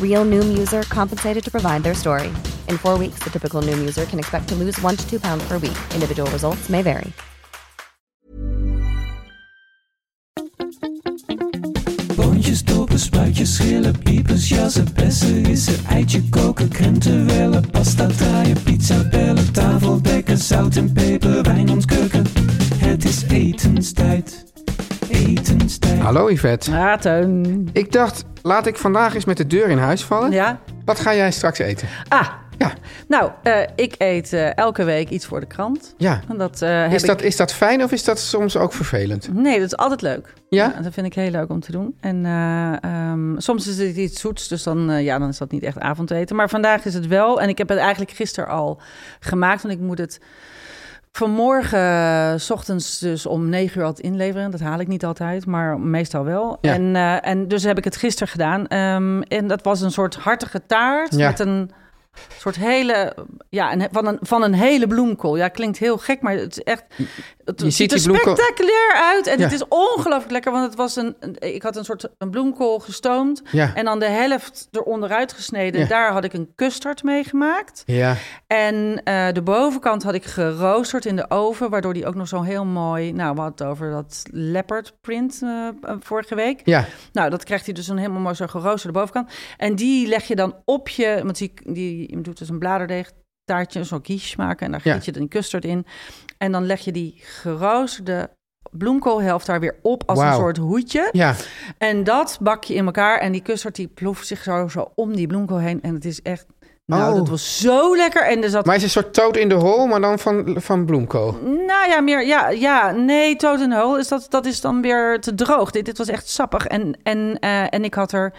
Real Noom user compensated to provide their story. In four weeks, the typical Noom user can expect to lose one to two pounds per week. Individual results may vary. Boontjes, dopen, spuitjes, schillen, piepers, jassen, bessen, rissen, eitje koken, krenten wellen, pasta draaien, pizza bellen, tafel dekken, zout en peper, wijn ontkurken. Het is etenstijd, etenstijd. Hallo Yvette. Ja, Teun. Ik dacht, laat ik vandaag eens met de deur in huis vallen. Ja? Wat ga jij straks eten? Ah, Ja, nou, eh, ik eet eh, elke week iets voor de krant. ja. En dat, eh, heb Is dat, ik... is dat fijn of is dat soms ook vervelend? Nee, dat is altijd leuk. Ja? dat vind ik heel leuk om te doen. En eh, ehm, soms is het iets zoets, dus dan, ja, dan is dat niet echt avondeten. Maar vandaag is het wel. En ik heb het eigenlijk gisteren al gemaakt, want ik moet het vanmorgen, eh, s ochtends dus om negen uur altijd inleveren. Dat haal ik niet altijd, maar meestal wel. Ja. En, eh, en dus heb ik het gisteren gedaan. Ehm, en dat was een soort hartige taart Ja. met een soort hele, ja, een, van, een, van een hele bloemkool. Ja, klinkt heel gek, maar het is echt, het Je ziet er spectaculair uit. En Ja. het is ongelooflijk lekker, want het was een, een- ik had een soort een bloemkool gestoomd Ja. en dan de helft eronderuit gesneden. Ja. Daar had ik een custard mee gemaakt. Ja, En eh, de bovenkant had ik geroosterd in de oven, waardoor die ook nog zo heel mooi. Nou, we hadden het over dat leopard print eh, vorige week. ja. Nou, dat krijgt hij dus een helemaal mooi zo geroosterde bovenkant. En die leg je dan op je, want die, die je doet dus een bladerdeeg taartje, zo'n quiche maken en daar giet je dan custard in. En dan leg je die geroosterde bloemkoolhelft daar weer op als een soort hoedje. Ja, En dat bak je in elkaar en die custard die ploeft zich zo, zo om die bloemkool heen. En het is echt, nou, Oh. dat was zo lekker. En er zat maar is een soort toad in de hole, maar dan van, van bloemkool. Nou ja, meer, ja, ja, nee, Toad and Hole is dat, dat is dan weer te droog. Dit, dit was echt sappig. En, en, eh, en ik had er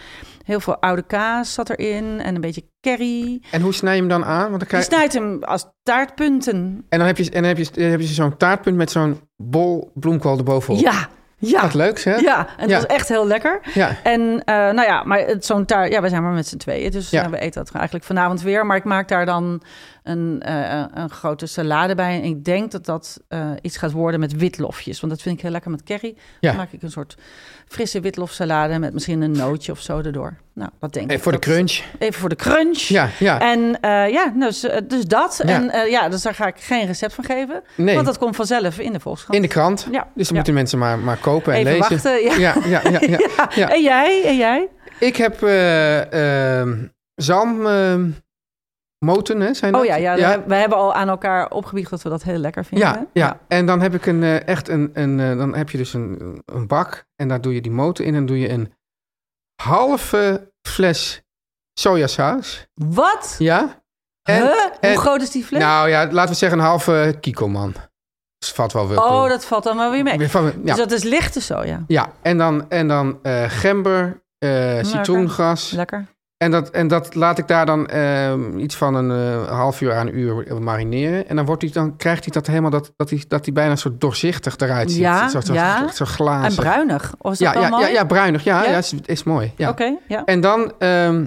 heel veel oude kaas zat erin en een beetje curry. En hoe snij je hem dan aan? Want dan Je krijg... snijdt hem als taartpunten. En dan heb je, en dan heb je, dan heb je zo'n taartpunt met zo'n bol bloemkool erbovenop. Ja, ja. Wat leuk, hè? Ja, en het Ja. was echt heel lekker. Ja. En eh, nou ja, maar het- zo'n taart, ja, we zijn maar met z'n tweeën. Dus ja. we eten dat eigenlijk vanavond weer. Maar ik maak daar dan een, eh, een grote salade bij. En ik denk dat dat eh, iets gaat worden met witlofjes. Want dat vind ik heel lekker met curry. Ja. Dan maak ik een soort frisse witlofsalade met misschien een nootje of zo erdoor. Nou, wat denk En ik. voor de crunch. Even voor de crunch. Ja, ja. En eh, ja, dus, eh, dus dat. Ja. En eh, ja, dus daar ga ik geen recept van geven. Nee. Want dat komt vanzelf in de Volkskrant. In de krant. Ja. Dus dan moeten mensen maar, maar kopen en Even lezen. wachten, ja. Ja, ja, ja, ja. Ja. ja. En jij? En jij? Ik heb eh zalm moten, hè, zijn dat? Oh ja, ja, we hebben al aan elkaar opgebiecht dat we dat heel lekker vinden. Ja, ja. en dan heb ik een, eh, echt een, een eh, dan heb je dus een, een bak en daar doe je die motor in en doe je een halve fles sojasaus. Wat? Ja. En, Huh? en- Hoe groot is die fles? Nou ja, laten we zeggen een halve kiko man. Dus valt wel wel. oh, dat valt dan wel weer mee. Weer ja. Dus dat is lichte soja. ja, en dan, en dan eh, gember, eh, citroengras. Lekker. En dat, en dat laat ik daar dan ehm, iets van een eh, half uur aan een uur marineren. En dan, wordt die, dan krijgt hij dat helemaal, dat, dat, hij, dat hij bijna een soort doorzichtig eruit ziet. Ja, zo, zo, ja. Zo, glazig. En bruinig. Of is Ja, ja, mooi? ja, ja, bruinig. Ja, Ja? ja? is, is mooi. Ja. Oké, ja. En dan ehm,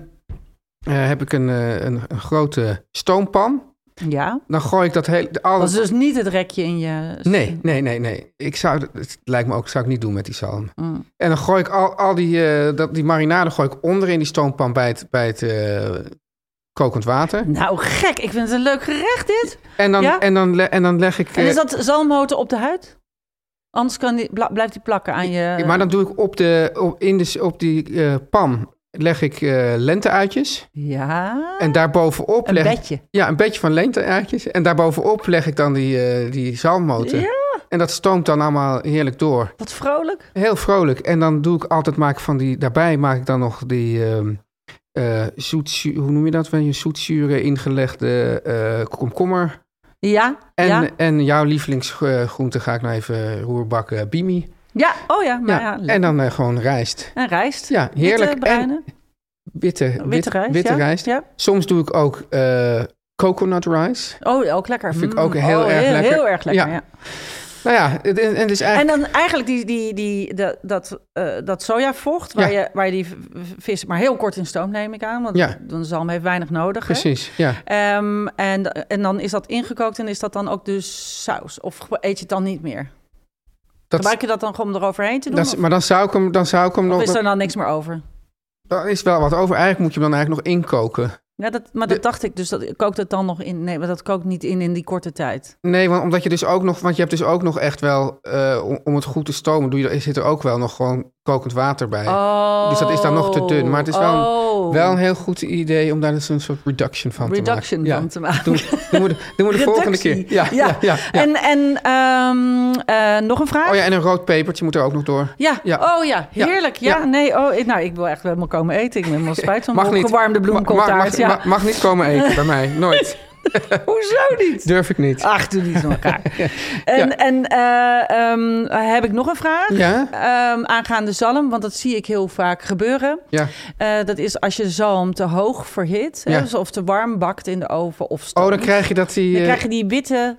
eh, heb ik een, eh, een, een grote stoompan. Ja. Dan gooi ik dat hele... Alle... Dat is dus niet het rekje in je... Nee, nee, nee, nee. Ik zou, het lijkt me ook, zou ik niet doen met die zalm. Mm. En dan gooi ik al, al die, eh, dat, die marinade gooi ik onder in die stoompan bij het, bij het, eh, kokend water. Nou, gek. Ik vind het een leuk gerecht, dit. En dan, Ja? en dan, en dan leg ik... En is eh, dat zalmmoten op de huid? Anders kan die, blijft die plakken aan je... Maar dan doe ik op, de, op, in de, op die pan leg ik eh lenteuitjes. Ja, En daarbovenop een leg bedje. Ja, een beetje van lenteuitjes. En daarbovenop leg ik dan die, eh die zalmmoten. Ja. En dat stoomt dan allemaal heerlijk door. Wat vrolijk. Heel vrolijk. En dan doe ik altijd maak van die. Daarbij maak ik dan nog die. eh, zoetzu- hoe noem je dat? Van je zoetzure ingelegde komkommer. Ja, En, ja. en jouw lievelingsgroente ga ik nou even roerbakken. Bimi. Ja, oh ja. Maar ja, Ja, en dan eh, gewoon rijst. En rijst. Ja, heerlijk. Witte, bruine. En witte, Witte, witte, rijst. witte ja. rijst. Ja. Soms doe ik ook eh, coconut rice. Oh, ook lekker. Vind ik Mm, ook heel oh, erg heel, lekker. Heel erg lekker, Ja. Nou ja, het, en het is En eigenlijk... dan eigenlijk die, die, die, dat, dat, eh, dat sojavocht, waar, Ja. je, waar je die vis maar heel kort in stoom neem ik aan. Want Ja. dan zalm heeft weinig nodig. hè? Precies, ja. Ehm, en, en dan is dat ingekookt en is dat dan ook dus saus? Of eet je het dan niet meer? Dat, Gebruik je dat dan gewoon om eroverheen te doen? dat maar dan zou ik hem, dan zou ik hem of nog... is er dan niks meer over? Er is wel wat over. Eigenlijk moet je hem dan eigenlijk nog inkoken. Ja, dat, maar dat dacht ik dus. Dat, kookt het dan nog in? Nee, maar dat kookt niet in in die korte tijd. Nee, want omdat je dus ook nog... Want je hebt dus ook nog echt wel... eh, om, om het goed te stomen, doe je, er zit er ook wel nog gewoon kokend water bij. Oh. Dus dat is dan nog te dun. Maar het is wel een- Oh. Wel een heel goed idee om daar dus een soort reduction van reduction te maken. van te maken. Doen, doen we de, doen we de volgende keer. Ja, ja. ja. En, en ehm, eh, nog een vraag? Oh ja, en een rood pepertje moet er ook nog door. Ja. Ja. oh ja, heerlijk. Ja, nee, oh, ik, nou, ik wil echt helemaal komen eten. Ik ben wel spijt van Mag niet. mag, bloemkooltaart. Ja. mag, mag niet komen eten bij mij. Nooit. Hoezo niet? Durf ik niet. Ach, doe niet zo elkaar. En, en eh, ehm, heb ik nog een vraag? Ja? Ehm, aangaande zalm, want dat zie ik heel vaak gebeuren. Ja. Eh, dat is als je zalm te hoog verhit, hè, dus of te warm bakt in de oven of stoomt. Oh, dan krijg je dat die... Dan eh, krijg je die witte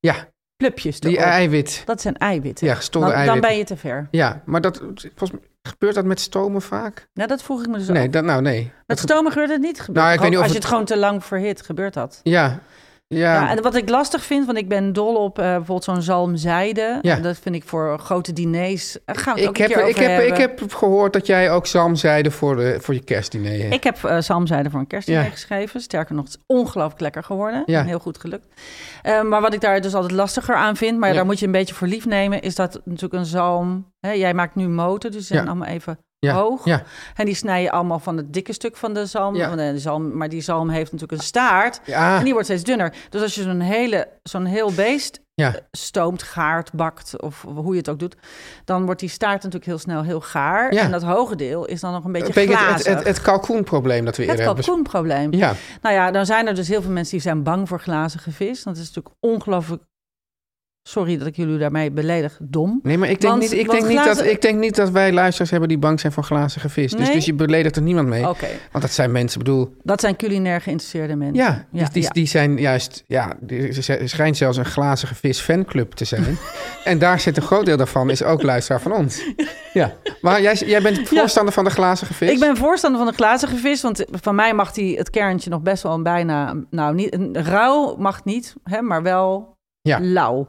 Ja, plupjes die eiwit. Dat zijn eiwitten. Ja, gestolen dan, dan eiwitten. ben je te ver. Ja, maar dat, volgens mij, gebeurt dat met stomen vaak? Nou, dat vroeg ik me dus Nee, ook. dat, nou nee. Met stomen gebeurt het niet. Gebeurt Nou, ik weet niet of als je het- het gewoon te lang verhit, gebeurt dat. Ja, ja. Ja, en wat ik lastig vind, want ik ben dol op eh, bijvoorbeeld zo'n zalmzijde. Ja. Dat vind ik voor grote diners. Gaan we ook ik, heb, ik, heb, ik heb gehoord dat jij ook zalmzijde voor, de, voor je kerstdiner hebt. Ik heb eh zalmzijde voor een kerstdiner Ja. geschreven. Sterker nog, het is ongelooflijk lekker geworden. Ja. En heel goed gelukt. Eh, maar wat ik daar dus altijd lastiger aan vind, maar daar moet je een beetje voor lief nemen, is dat natuurlijk een zalm. Hè, jij maakt nu moten, dus zijn allemaal even ja. hoog. Ja, En die snij je allemaal van het dikke stuk van de zalm. Ja. Van de zalm maar die zalm heeft natuurlijk een staart. ja, En die wordt steeds dunner. Dus als je zo'n hele, zo'n heel beest ja. stoomt, gaart, bakt of hoe je het ook doet, dan wordt die staart natuurlijk heel snel heel gaar. Ja. En dat hoge deel is dan nog een beetje het, glazig. het, het, het kalkoenprobleem dat we Het eerder hebben. kalkoenprobleem. Ja, Nou ja, dan zijn er dus heel veel mensen die zijn bang voor glazige vis. Dat is natuurlijk ongelooflijk, sorry dat ik jullie daarmee beledig, dom. nee, maar ik denk, Want- niet, ik, denk niet dat, ik denk niet dat wij luisteraars hebben die bang zijn voor glazige vis. Dus, Nee? dus je beledigt er niemand mee. Want dat zijn mensen, bedoel, dat zijn culinair geïnteresseerde mensen. ja, die, Ja, die, ja. die zijn juist, ja, er schijnt zelfs een glazige vis fanclub te zijn. en daar zit een groot deel daarvan, is ook luisteraar van ons. Ja, maar jij, jij bent voorstander van de glazige vis? Ik ben voorstander van de glazige vis, want van mij mag die het kerntje nog best wel een bijna, nou niet, een rauw mag niet, hè, maar wel Ja. lauw.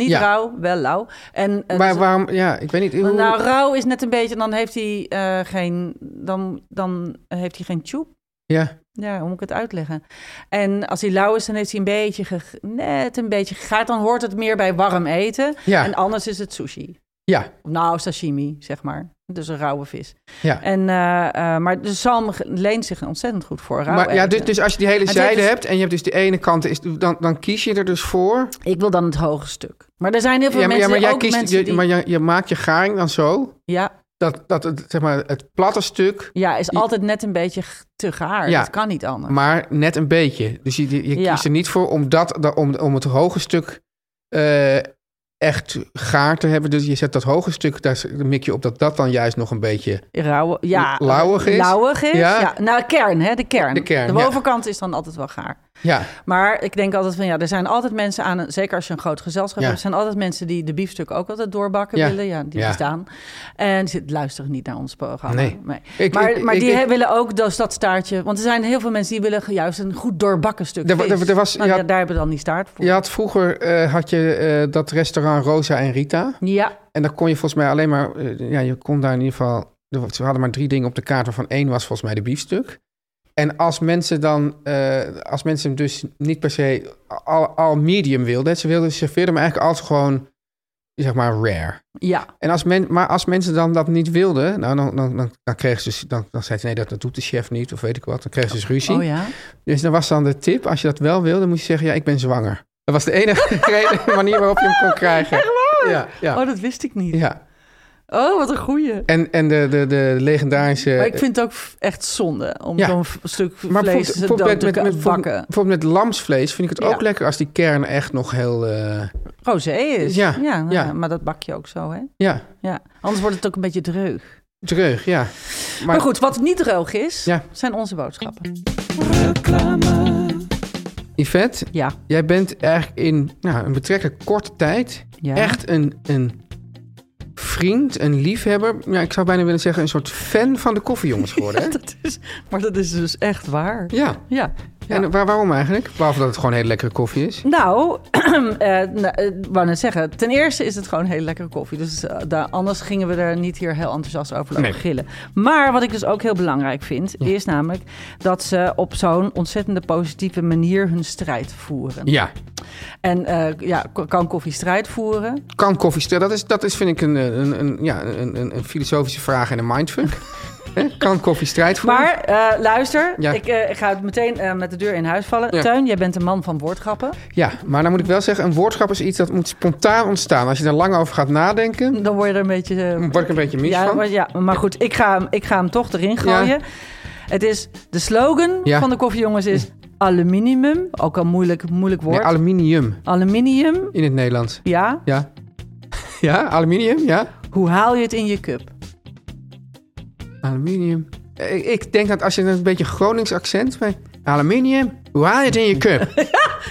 Niet Ja. rauw, wel lauw. En, en Maar dus- waarom, ja, ik weet niet. Hoe, nou, rauw is net een beetje, dan heeft hij eh, geen, dan, dan heeft hij geen tjoep. ja, Ja, hoe moet ik het uitleggen? En als hij lauw is, dan heeft hij een beetje, ge- net een beetje gegaard. Dan hoort het meer bij warm eten. Ja. En anders is het sushi. ja, Nou, sashimi, zeg maar. Dus een rauwe vis. ja. En, eh, eh, maar de zalm leent zich ontzettend goed voor rauw Maar ja, dus, dus als je die hele zijde dus- hebt en je hebt dus de ene kant, is, dan, dan kies je er dus voor. Ik wil dan het hoge stuk. Maar er zijn heel veel Ja, maar, ja, mensen, maar jij ook kiest, mensen je, die... maar je, je maakt je garing dan zo ja, dat, dat het, zeg maar, het platte stuk, ja, is altijd net een beetje te gaar. Ja. Dat kan niet anders. maar net een beetje. Dus je, je, kiest er niet voor om, dat, da- om, om het hoge stuk eh, echt gaar te hebben. Dus je zet dat hoge stuk, daar mik je op dat dat dan juist nog een beetje... Rauwe, ja. Lauwig is? Lauwig is, Ja. ja. Nou, kern, hè, de kern. De kern, De ja. bovenkant is dan altijd wel gaar. Ja, Maar ik denk altijd van, ja, er zijn altijd mensen aan... Zeker als je een groot gezelschap Ja. hebt... er zijn altijd mensen die de biefstuk ook altijd doorbakken Ja. willen. Ja, die bestaan. En die luisteren niet naar ons programma. Nee. Ik- maar ik- maar ik- die willen ook dus dat staartje... Want er zijn heel veel mensen die willen juist een goed doorbakken stuk Er er- er was- Nou, ja, daar hebben we dan die staart voor. je had vroeger eh, had je eh, dat restaurant Rosa en Rita. Ja, En daar kon je volgens mij alleen maar, eh, ja, je kon daar in ieder geval, ze hadden maar drie dingen op de kaart, waarvan één was volgens mij de biefstuk. En als mensen dan, eh, als mensen dus niet per se al, al medium wilden, ze wilden serveren, maar eigenlijk altijd gewoon, zeg maar, rare. Ja, En als men, maar als mensen dan dat niet wilden, nou, dan, dan, dan, dan kregen ze, dus- dan, dan zei ze nee, dat, dat doet de chef niet, of weet ik wat. Dan kregen ze dus ruzie. oh ja. Dus dan was dan de tip, als je dat wel wilde, moest je zeggen, ja, ik ben zwanger. Dat was de enige manier waarop je hem kon krijgen. Echt waar? Ja, ja, Oh, dat wist ik niet. ja. Oh, wat een goeie. En, en de, de, de legendarische... Maar ik vind het ook echt zonde om Ja. zo'n stuk Maar vlees bijvoorbeeld- dood bijvoorbeeld te met, met, met, bakken. bijvoorbeeld, met lamsvlees vind ik het ook lekker als die kern echt nog heel... eh, Rosé is. Ja, Ja, nou ja. ja, maar dat bak je ook zo, hè? ja, Ja. Anders wordt het ook een beetje dreug. terug, ja. Maar, goed, wat niet droog is, Ja. zijn onze boodschappen. Yvette, Ja. jij bent eigenlijk in nou, een betrekkelijk korte tijd ja. echt een, een vriend, een liefhebber. Ja, ik zou bijna willen zeggen een soort fan van de koffiejongens geworden. Hè? Dat is, maar dat is dus echt waar. Ja, Ja. En waar, waarom eigenlijk? Behalve dat het gewoon hele lekkere koffie is. Nou, eh nou, eh, wou net zeggen, ten eerste is het gewoon hele lekkere koffie. Dus eh, daar, anders gingen we er niet hier heel enthousiast over lopen Nee. gillen. Maar wat ik dus ook heel belangrijk vind, is namelijk dat ze op zo'n ontzettende positieve manier hun strijd voeren. Ja, En ja, kan koffie strijd voeren? kan koffie stellen. Dat is, dat is vind ik een, een, een, ja, een, een, een filosofische vraag en een mindfuck. Kan koffie strijd voeren? Maar eh, luister, Ja. ik, eh, ik ga het meteen eh, met de deur in huis vallen. Ja. Teun, jij bent een man van woordgrappen. Ja, maar dan moet ik wel zeggen, een woordgrap is iets dat moet spontaan ontstaan. Als je er lang over gaat nadenken, Dan word je er een beetje... word ik een beetje mis ja, van. maar, ja, maar goed, ik ga, hem, ik ga hem toch erin gooien. Het is, de slogan van de koffiejongens is aluminium. Ook al moeilijk, moeilijk woord. Nee, aluminium aluminium, in het Nederlands. ja. Ja. Ja, aluminium, ja. Hoe haal je het in je cup? Aluminium. Ik, denk dat als je een beetje Gronings accent bij aluminium, je het in je cup?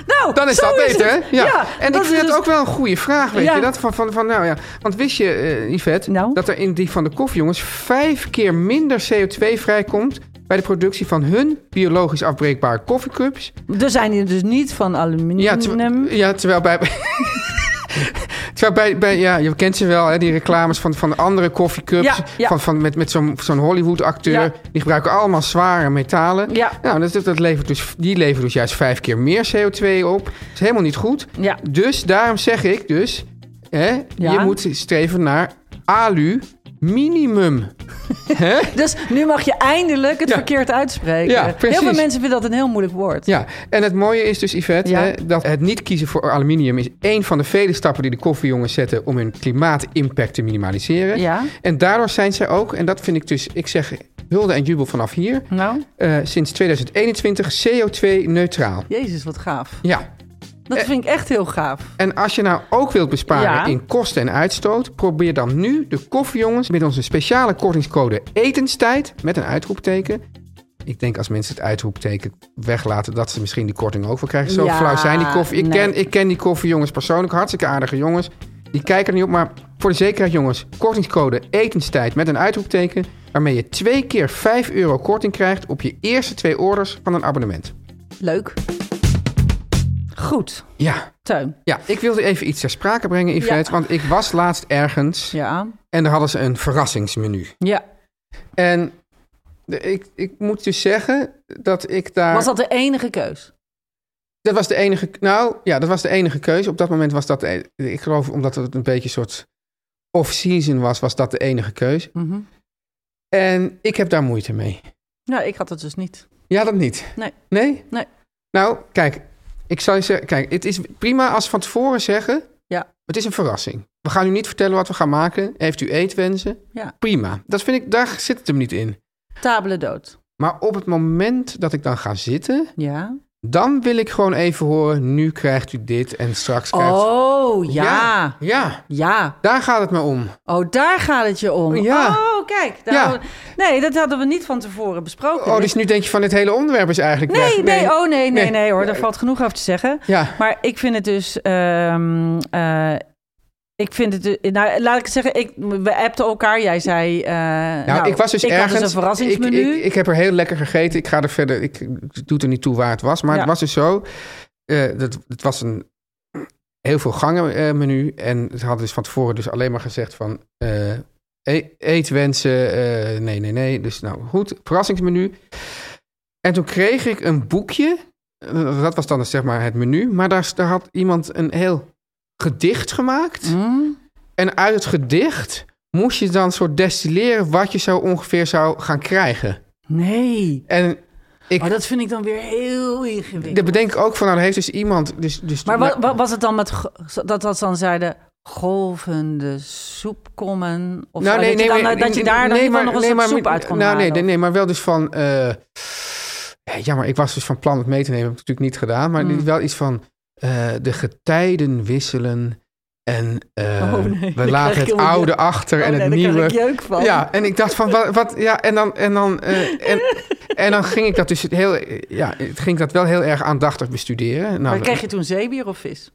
Nou, Dan is dat beter, hè? Ja. Ja, en ik vind het dus- ook wel een goede vraag, weet Ja. je? Dat van, van, van, nou ja. Want wist je, eh Yvette, Nou? dat er in die van de koffiejongens vijf keer minder CO2 vrijkomt bij de productie van hun biologisch afbreekbare koffiecups? Er zijn die dus niet van aluminium. Ja, ter- ja, terwijl bij... Terwijl bij, bij, ja, je kent ze wel, hè, die reclames van, van de andere koffiecups. Ja, ja. Van, van, met met zo'n zo'n Hollywood-acteur. Ja. Die gebruiken allemaal zware metalen. Ja. Nou, dat, dat levert dus, die leveren dus juist vijf keer meer CO2 op. Dat is helemaal niet goed. Ja. Dus daarom zeg ik dus... Hè. Je moet streven naar alu minimum. Dus nu mag je eindelijk het Ja. verkeerd uitspreken. Ja, heel veel mensen vinden dat een heel moeilijk woord. Ja, en het mooie is dus, Yvette, Ja. hè, dat het niet kiezen voor aluminium is één van de vele stappen die de koffiejongens zetten om hun klimaatimpact te minimaliseren. Ja. En daardoor zijn zij ook, en dat vind ik dus, ik zeg hulde en jubel vanaf hier, Nou, eh, sinds 2021 CO2-neutraal. jezus, wat gaaf. Ja, Dat Eh. vind ik echt heel gaaf. en als je nou ook wilt besparen Ja. in kosten en uitstoot, probeer dan nu de koffiejongens met onze speciale kortingscode etenstijd met een uitroepteken. Ik denk als mensen het uitroepteken weglaten, dat ze misschien die korting ook wel krijgen. Zo Ja, flauw zijn die koffie. Ik, nee. ken, ik ken die koffiejongens persoonlijk, hartstikke aardige jongens. Die kijken er niet op, maar voor de zekerheid jongens, kortingscode etenstijd met een uitroepteken, waarmee je twee keer 5 euro korting krijgt op je eerste twee orders van een abonnement. Leuk. Goed, Ja, Teun. ja ik wilde even iets ter sprake brengen, Yvette, want ik was laatst ergens Ja. en daar hadden ze een verrassingsmenu. Ja. En de- ik, ik moet dus zeggen dat ik daar... Was dat de enige keus? Dat was de enige... Nou, ja, dat was de enige keuze. Op dat moment was dat... de- Ik geloof, omdat het een beetje een soort off-season was, was dat de enige keuze. Mhm. En ik heb daar moeite mee. Ja, ik had het dus niet. Ja, dat niet. Nee. Nee? Nee. Nou, kijk, ik zal je zeggen... Kijk, het is prima als ze van tevoren zeggen... Ja. Het is een verrassing. We gaan u niet vertellen wat we gaan maken. Heeft u eetwensen? Ja. Prima. Dat vind ik, daar zit het hem niet in. Tabele dood. Maar op het moment dat ik dan ga zitten... Ja. Dan wil ik gewoon even horen, nu krijgt u dit en straks krijgt u... Oh, ja. ja. Ja. Ja, daar gaat het me om. Oh, daar gaat het je om. Ja. Oh, kijk. daar Ja. we- Nee, dat hadden we niet van tevoren besproken. Oh, dus nu denk je van dit hele onderwerp is eigenlijk Nee, weg. nee, oh nee, nee, Nee. nee hoor. Daar valt genoeg over te zeggen. Ja, Maar ik vind het dus. ehm, eh, ik vind het. dus- Nou, laat ik het zeggen. Ik, we appten elkaar. Jij zei. eh, nou, ik was dus ik ergens... Dus een verrassingsmenu. Ik, ik, ik heb er heel lekker gegeten. Ik ga er verder... Ik het doet er niet toe waar het was. Maar Ja. het was dus zo... eh, dat, het was een heel veel gangen eh, menu. En ze hadden dus van tevoren dus alleen maar gezegd van... eh, e- eetwensen, eh, nee, nee, nee. Dus nou goed, verrassingsmenu. En toen kreeg ik een boekje. Eh, Dat was dan zeg maar het menu. Maar daar, daar had iemand een heel gedicht gemaakt. Hm? En uit het gedicht moest je dan soort destilleren wat je zo ongeveer zou gaan krijgen. Nee. En ik, Maar dat vind ik dan weer heel ingewikkeld. daar bedenk ik ook van, nou, heeft dus iemand... Dus, dus, Maar nou, wat, wat was het dan met dat dat dan zeiden golvende soepkommen? Of nou, nee, dat, je nee, dan, maar- dat je daar dan nee, maar- nog een nee, maar- soep uit kon nou, nee, halen? nee, nee, maar wel dus van... eh ja, jammer, ik was dus van plan het mee te nemen. Heb ik natuurlijk niet gedaan. Maar is wel iets van... eh, de getijden wisselen en eh, Oh, nee, we laten het oude jeuk- achter Oh, en nee, het nieuwe. ik jeuk van. Ja, en ik dacht van wat, wat ja, en dan en dan eh, en, en dan ging ik dat dus heel ja, het ging dat wel heel erg aandachtig bestuderen. Nou, maar kreeg je toen zeebier of vis?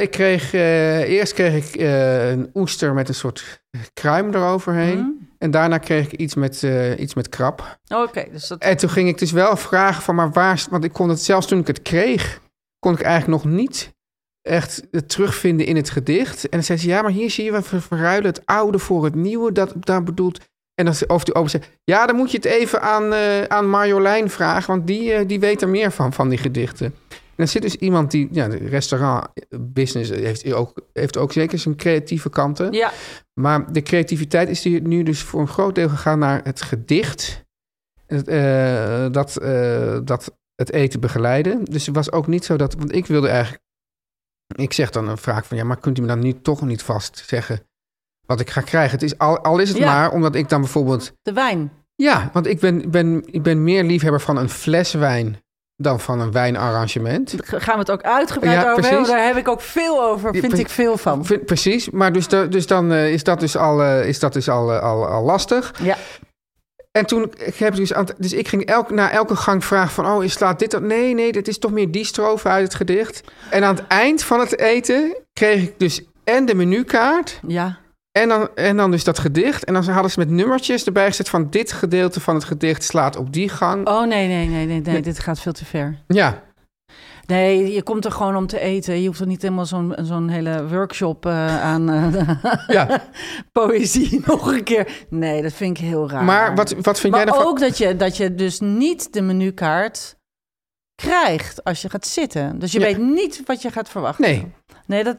ik kreeg eerst kreeg ik een oester met een soort kruim eroverheen Hm? en daarna kreeg ik iets met iets met krab. Oh, Oké, dus dat... En toen ging ik dus wel vragen van maar waar, want ik kon het zelfs toen ik het kreeg, kon ik eigenlijk nog niet echt terugvinden in het gedicht. En dan zei ze, ja, maar hier zie je, we ver- verruilen het oude voor het nieuwe, dat daar bedoelt. En dan over die open zei, ja, dan moet je het even aan, eh, aan Marjolein vragen, want die, eh, die weet er meer van, van die gedichten. En er zit dus iemand die, ja, de restaurant business heeft ook, heeft ook zeker zijn creatieve kanten. Ja, Maar de creativiteit is hier nu dus voor een groot deel gegaan naar het gedicht. Eh, dat, dat het eten begeleiden. Dus het was ook niet zo dat... Want ik wilde eigenlijk... Ik zeg dan een vraag van... Ja, maar kunt u me dan niet, toch niet vast zeggen wat ik ga krijgen? Het is, al, al is het Ja. maar omdat ik dan bijvoorbeeld... de wijn. Ja, want ik ben, ben, ik ben meer liefhebber van een fles wijn... dan van een wijnarrangement. Gaan we het ook uitgebreid Ja, over hebben. Daar heb ik ook veel over, vind ik veel van. Vind- Precies, maar dus, de- dus dan eh, is dat dus al, eh, is dat dus al, eh, al, al lastig. Ja, En toen ik heb dus aan dus ik ging elk, na elke gang vragen van oh, is slaat dit dat? Nee, nee, dit is toch meer die strofe uit het gedicht. En aan het eind van het eten kreeg ik dus en de menukaart ja. en dan, en dan dus dat gedicht. En dan hadden ze met nummertjes erbij gezet van dit gedeelte van het gedicht slaat op die gang. Oh nee, nee, nee, nee, nee, Nee. dit gaat veel te ver. Ja, Nee, je komt er gewoon om te eten. Je hoeft er niet helemaal zo'n zo'n hele workshop eh, aan eh, ja. poëzie nog een keer. Nee, dat vind ik heel raar. maar wat, wat vind maar jij ervan? ook dat je, dat je dus niet de menukaart krijgt als je gaat zitten. Dus je Ja. weet niet wat je gaat verwachten. Nee, Nee, dat...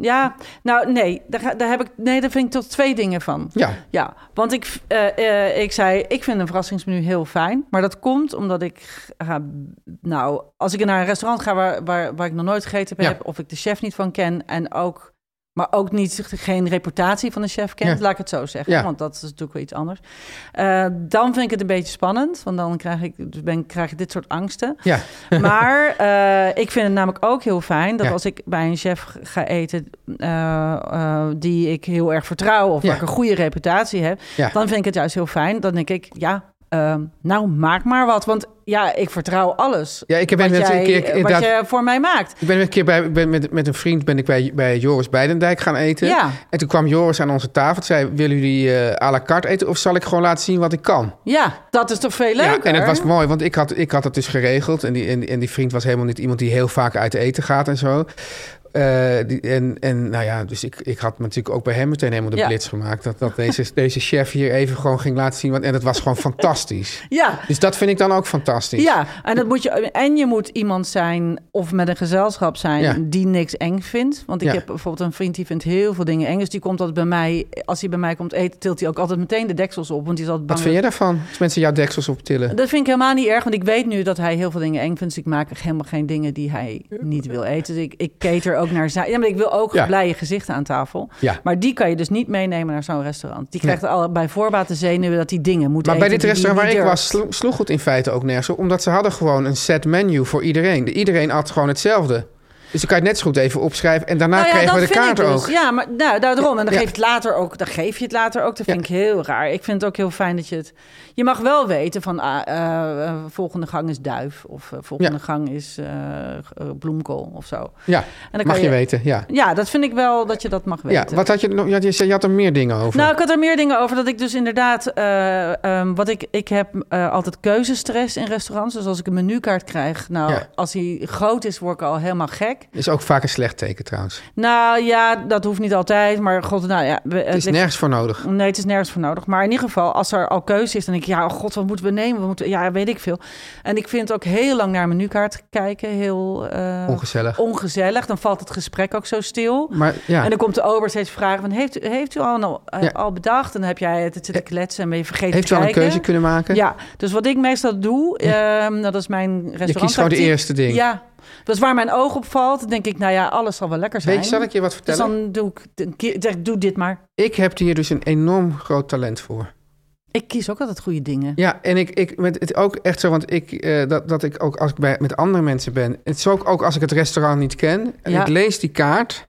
Ja, nou nee, daar, daar heb ik... Nee, daar vind ik tot twee dingen van. ja, Ja, want ik, eh, eh, ik zei, ik vind een verrassingsmenu heel fijn. Maar dat komt omdat ik ga... Nou, als ik naar een restaurant ga waar, waar, waar ik nog nooit gegeten Ja. heb... of ik de chef niet van ken en ook... Maar ook niet, geen reputatie van de chef kent, Ja. laat ik het zo zeggen. Ja. Want dat is natuurlijk wel iets anders. Eh, dan vind ik het een beetje spannend. Want dan krijg ik, dus ben, krijg ik dit soort angsten. ja, Maar eh, ik vind het namelijk ook heel fijn dat Ja. als ik bij een chef ga eten eh, die ik heel erg vertrouw of waar ik een goede reputatie heb, dan vind ik het juist heel fijn. Dan denk ik, ja, ehm, nou maak maar wat. Want ja, ik vertrouw alles. ja. Ik heb wat, net jij, een keer wat inderdaad. je voor mij maakt. Ik ben een keer bij, ben met, met een vriend ben ik bij, bij Joris Beidendijk gaan eten. Ja, En toen kwam Joris aan onze tafel. Zei, willen jullie eh à la carte eten of zal ik gewoon laten zien wat ik kan? ja, dat is toch veel leuker? Ja, en het was mooi, want ik had, ik had het dus geregeld. En die, en, die- en die vriend was helemaal niet iemand die heel vaak uit eten gaat en zo. Eh, die, en, en nou ja, dus ik, ik had natuurlijk ook bij hem meteen helemaal de Ja. blitz gemaakt. Dat, dat deze, deze chef hier even gewoon ging laten zien. Wat, en dat was gewoon fantastisch. Ja, Dus dat vind ik dan ook fantastisch. Ja, en, dat moet je, en je moet iemand zijn of met een gezelschap zijn Ja. die niks eng vindt. Want ik Ja. heb bijvoorbeeld een vriend die vindt heel veel dingen eng. Dus die komt altijd bij mij, als hij bij mij komt eten, tilt hij ook altijd meteen de deksels op. Want die is altijd Wat bang. vind jij daarvan? Als mensen jouw deksels optillen. Dat vind ik helemaal niet erg, want ik weet nu dat hij heel veel dingen eng vindt. Dus ik maak helemaal geen dingen die hij niet wil eten. Dus ik, ik cater ook naar zijn... Ja, maar ik wil ook Ja. blije gezichten aan tafel. Ja. Maar die kan je dus niet meenemen naar zo'n restaurant. Die krijgt al bij voorbaat de zenuwen dat hij dingen moet Maar bij eten dit die hij restaurant waar ik was, slo- sloeg het in feite ook nergens op. Omdat ze hadden gewoon een set menu voor iedereen. Iedereen at gewoon hetzelfde. Dus dan kan je het net zo goed even opschrijven. En daarna Nou ja, kregen we de kaart ik ook. dus. Ja, maar nou, daarom. En dan, Ja. geef je het later ook, dan geef je het later ook. Dat vind Ja. ik heel raar. Ik vind het ook heel fijn dat je het... Je mag wel weten van ah, eh, eh, volgende gang is duif. Of eh, volgende Ja. gang is bloemkool of zo. Ja, En dan mag kan je weten. Ja. Ja, dat vind ik wel dat je dat mag Ja, weten. wat had je nog? Ja, je, je had er meer dingen over. Nou, ik had er meer dingen over. Dat ik dus inderdaad, eh, ehm, wat ik, ik heb altijd keuzestress in restaurants. Dus als ik een menukaart krijg, nou, Ja. als die groot is, word ik al helemaal gek. Is ook vaak een slecht teken trouwens. Nou ja, dat hoeft niet altijd, maar god, nou ja. we- Het is ligt- nergens voor nodig. Nee, het is nergens voor nodig. Maar in ieder geval, als er al keuze is, dan denk ik, ja, oh god, wat moeten we nemen? Wat moeten we- ja, weet ik veel. En ik vind ook heel lang naar menukaart kijken heel eh, Ongezellig. ongezellig. Dan valt het gesprek ook zo stil. Maar ja, En dan komt de ober steeds vragen van, heeft u, heeft u al, nou, eh, Ja. al bedacht? En dan heb jij het zitten kletsen en ben je vergeten heeft te u al een keuze kunnen maken? Ja, dus wat ik meestal doe, ehm, dat is mijn restaurant. Je kiest gewoon de eerste ding. Ja, is waar mijn oog op valt. Denk ik, nou ja, alles zal wel lekker zijn. Weet je, zal ik je wat dus vertellen? dan doe ik, zeg, doe dit maar. Ik heb hier dus een enorm groot talent voor. Ik kies ook altijd goede dingen. Ja, en ik, ik met het ook echt zo, want ik, eh, dat, dat ik ook als ik bij, met andere mensen ben. Het is ook, ook als ik het restaurant niet ken en Ja. ik lees die kaart.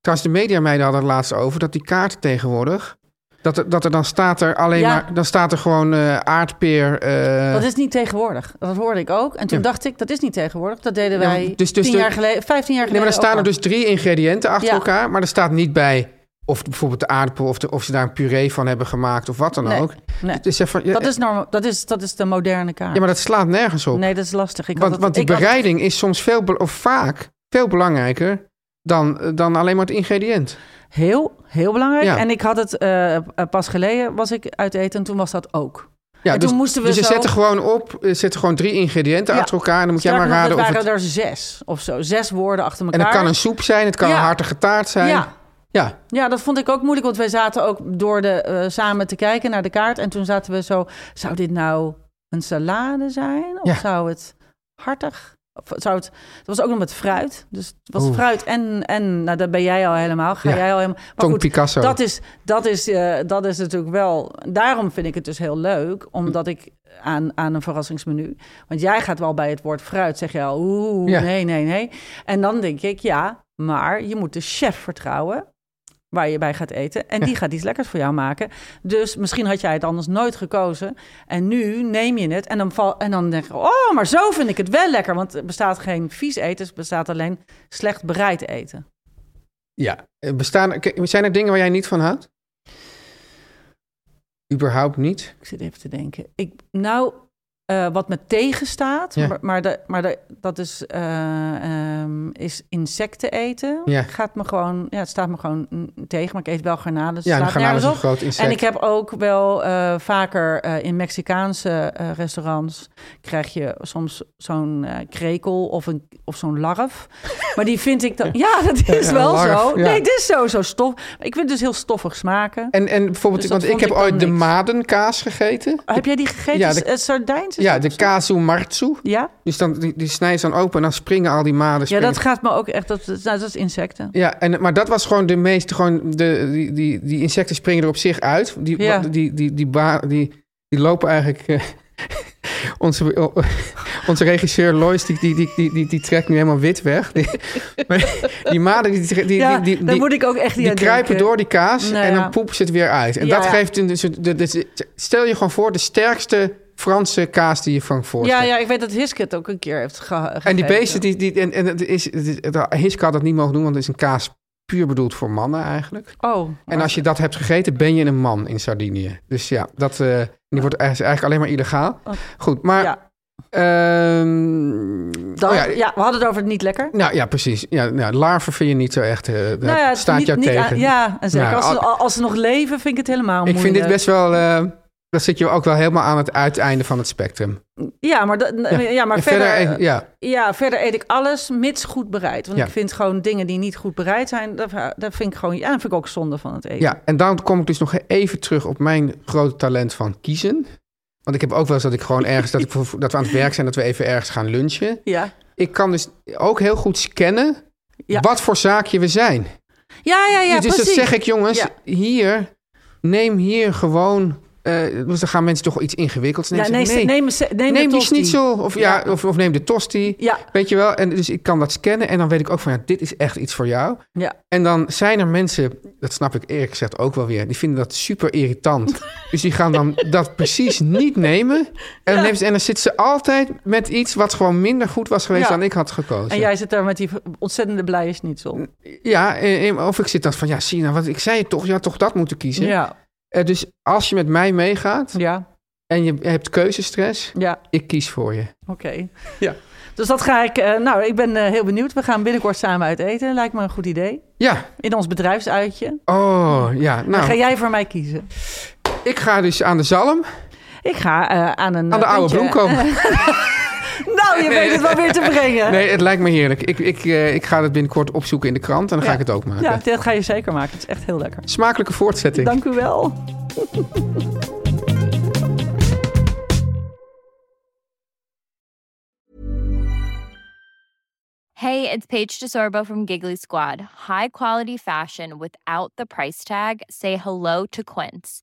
Trouwens, de mediameiden hadden het laatst over dat die kaart tegenwoordig. Dat er, dat er dan staat er alleen Ja. maar. Dan staat er gewoon eh, aardpeer. eh, Dat is niet tegenwoordig. Dat hoorde ik ook. En toen Ja. dacht ik, dat is niet tegenwoordig. Dat deden Ja, wij dus- dus tien de- jaar geleden, 15 jaar nee, geleden maar er staan er dus drie ingrediënten achter elkaar. Maar er staat niet bij of bijvoorbeeld de aardappel of, de, of ze daar een puree van hebben gemaakt of wat dan Nee, ook. nee. Ja, Dat is, normaal, dat, is, dat is de moderne kaart. ja, maar dat slaat nergens op. Nee, dat is lastig. Ik had want, het- want die had- bereiding is soms veel, of vaak veel belangrijker dan, dan alleen maar het ingrediënt. Heel, heel belangrijk. Ja. En ik had het eh, eh, pas geleden, was ik uit eten en toen was dat ook. Ja, En dus, toen moesten we dus ze zo- zetten gewoon op, eh, zetten gewoon drie ingrediënten Ja. achter elkaar. En dan moet jij maar nog, raden het of waren het... er zes of zo. Zes woorden achter En elkaar. het kan een soep zijn, het kan Ja. een hartige taart zijn. Ja, Ja, Ja, dat vond ik ook moeilijk, want wij zaten ook door de, eh, samen te kijken naar de kaart. En toen zaten we zo, zou dit nou een salade zijn? Of Ja. zou het hartig? Zou het, het was ook nog met fruit. Dus het was Oeh. fruit en, en nou, dat ben jij al helemaal. Ga Ja. jij al helemaal. Maar goed, Picasso. dat is, dat, is, eh, dat is natuurlijk wel... Daarom vind ik het dus heel leuk, omdat ik aan, aan een verrassingsmenu... Want jij gaat wel bij het woord fruit, zeg je al... Oeh, Ja. nee, nee, nee. En dan denk ik, ja, maar je moet de chef vertrouwen waar je bij gaat eten. En die gaat iets lekkers voor jou maken. Dus misschien had jij het anders nooit gekozen. En nu neem je het en dan, val, en dan denk je... oh, maar zo vind ik het wel lekker. Want er bestaat geen vies eten, er bestaat alleen slecht bereid eten. Ja, Eh, bestaan, zijn er dingen waar jij niet van houdt? Überhaupt niet? Ik zit even te denken. Ik, nou, eh, wat me tegenstaat, Ja. maar, maar, de, maar de, dat is, eh, ehm, is insecten eten. Ja. Gaat me gewoon, ja, het staat me gewoon tegen, maar ik eet wel garnalen. Ja, garnalen is een groot insect. En ik heb ook wel eh, vaker in Mexicaanse restaurants krijg je soms zo'n krekel of, een, of zo'n larf. Maar die vind ik dan... Ja, dat is Ja, wel larf, zo. Nee, het is zo, zo stof. Ik vind het dus heel stoffig smaken. En, en bijvoorbeeld, Dus want ik heb ooit de madenkaas gegeten. Heb jij die gegeten? Ja, de- Sardijns? Is Ja, de marzu. Ja? Dus dan, die, die snijdt dan open en dan springen al die maden. ja, dat gaat me ook echt... Dat, dat, nou, dat is insecten. Ja, en, maar dat was gewoon de meeste, gewoon de, die, die, die insecten springen er op zich uit. Die, Ja. die, die, die, ba- die, die lopen eigenlijk... eh, onze, onze regisseur Lois, die, die, die, die, die, trekt nu helemaal wit weg. Die, maar die maden, die, die, die, ja, die, die, moet ik ook echt die kruipen denken. door die kaas Nou en dan poepen ze het weer uit. En Ja, dat geeft een... Dus, de, de, stel je gewoon voor, de sterkste Franse kaas die je van voorstelt. Ja, ja, ik weet dat Hiske het ook een keer heeft ge En die beesten, die, die, en, en het is, Hiske had dat niet mogen doen, want het is een kaas puur bedoeld voor mannen eigenlijk. Oh. En als je dat hebt gegeten, ben je een man in Sardinië. Dus ja, dat eh, die wordt eigenlijk alleen maar illegaal. Oh. Goed, maar... ja. ehm, Dan, oh ja. ja, we hadden het over het niet lekker. nou ja, precies. Ja, nou, larven vind je niet zo echt. Nou ja, is staat niet, jou niet tegen. aan- ja, en zeker Nou, als, ze, al- als ze nog leven, vind ik het helemaal ik moeilijk. vind dit best wel... eh dat zit je ook wel helemaal aan het uiteinde van het spectrum. Ja, maar, dat- ja. maar En verder, ja, ja, verder eet ik alles mits goed bereid. Want Ja. ik vind gewoon dingen die niet goed bereid zijn, dat, dat vind ik gewoon, ja, dat vind ik ook zonde van het eten. ja, en dan kom ik dus nog even terug op mijn grote talent van kiezen. Want ik heb ook wel eens dat ik gewoon ergens... dat, ik, dat we aan het werk zijn, dat we even ergens gaan lunchen. Ja, Ik kan dus ook heel goed scannen wat voor zaakje we zijn. ja, ja, ja dus precies. dan zeg ik, jongens, hier, neem hier gewoon... dus dan gaan mensen toch iets ingewikkelds ja, nemen. nee, Zeg, nee, neem, die schnitzel of, ja, Ja. Of, of neem de tosti. Ja, Weet je wel? En dus ik kan dat scannen en dan weet ik ook van... ja, dit is echt iets voor jou. ja. En dan zijn er mensen, dat snap ik eerlijk gezegd ook wel weer... die vinden dat super irritant. dus die gaan dan dat precies niet nemen. En dan, Ja. ze, en dan zitten ze altijd met iets... wat gewoon minder goed was geweest Ja. dan ik had gekozen. En jij zit daar met die ontzettende blije schnitzel. Ja, of ik zit dan van... ja, nou, wat, ik zei toch, je had toch dat moeten kiezen. Ja, dus als je met mij meegaat ja, en je hebt keuzestress... ja. ik kies voor je. Oké. Ja. Dus dat ga ik... eh, nou, ik ben eh, heel benieuwd. We gaan binnenkort samen uit eten. Lijkt me een goed idee. Ja. In ons bedrijfsuitje. Oh, ja. Dan Nou, ga jij voor mij kiezen. ik ga dus aan de zalm, Ik ga eh, aan een... aan de eh, oude bloem komen. Je weet het wel weer te brengen. Nee, het lijkt me heerlijk. Ik, ik, eh, ik ga het binnenkort opzoeken in de krant en dan ga ik het ook maken. Ja, dat ga je zeker maken. Het is echt heel lekker. Smakelijke voortzetting. Dank u wel. Hey, it's Paige DeSorbo from Giggly Squad. High quality fashion without the price tag. Say hello to Quince.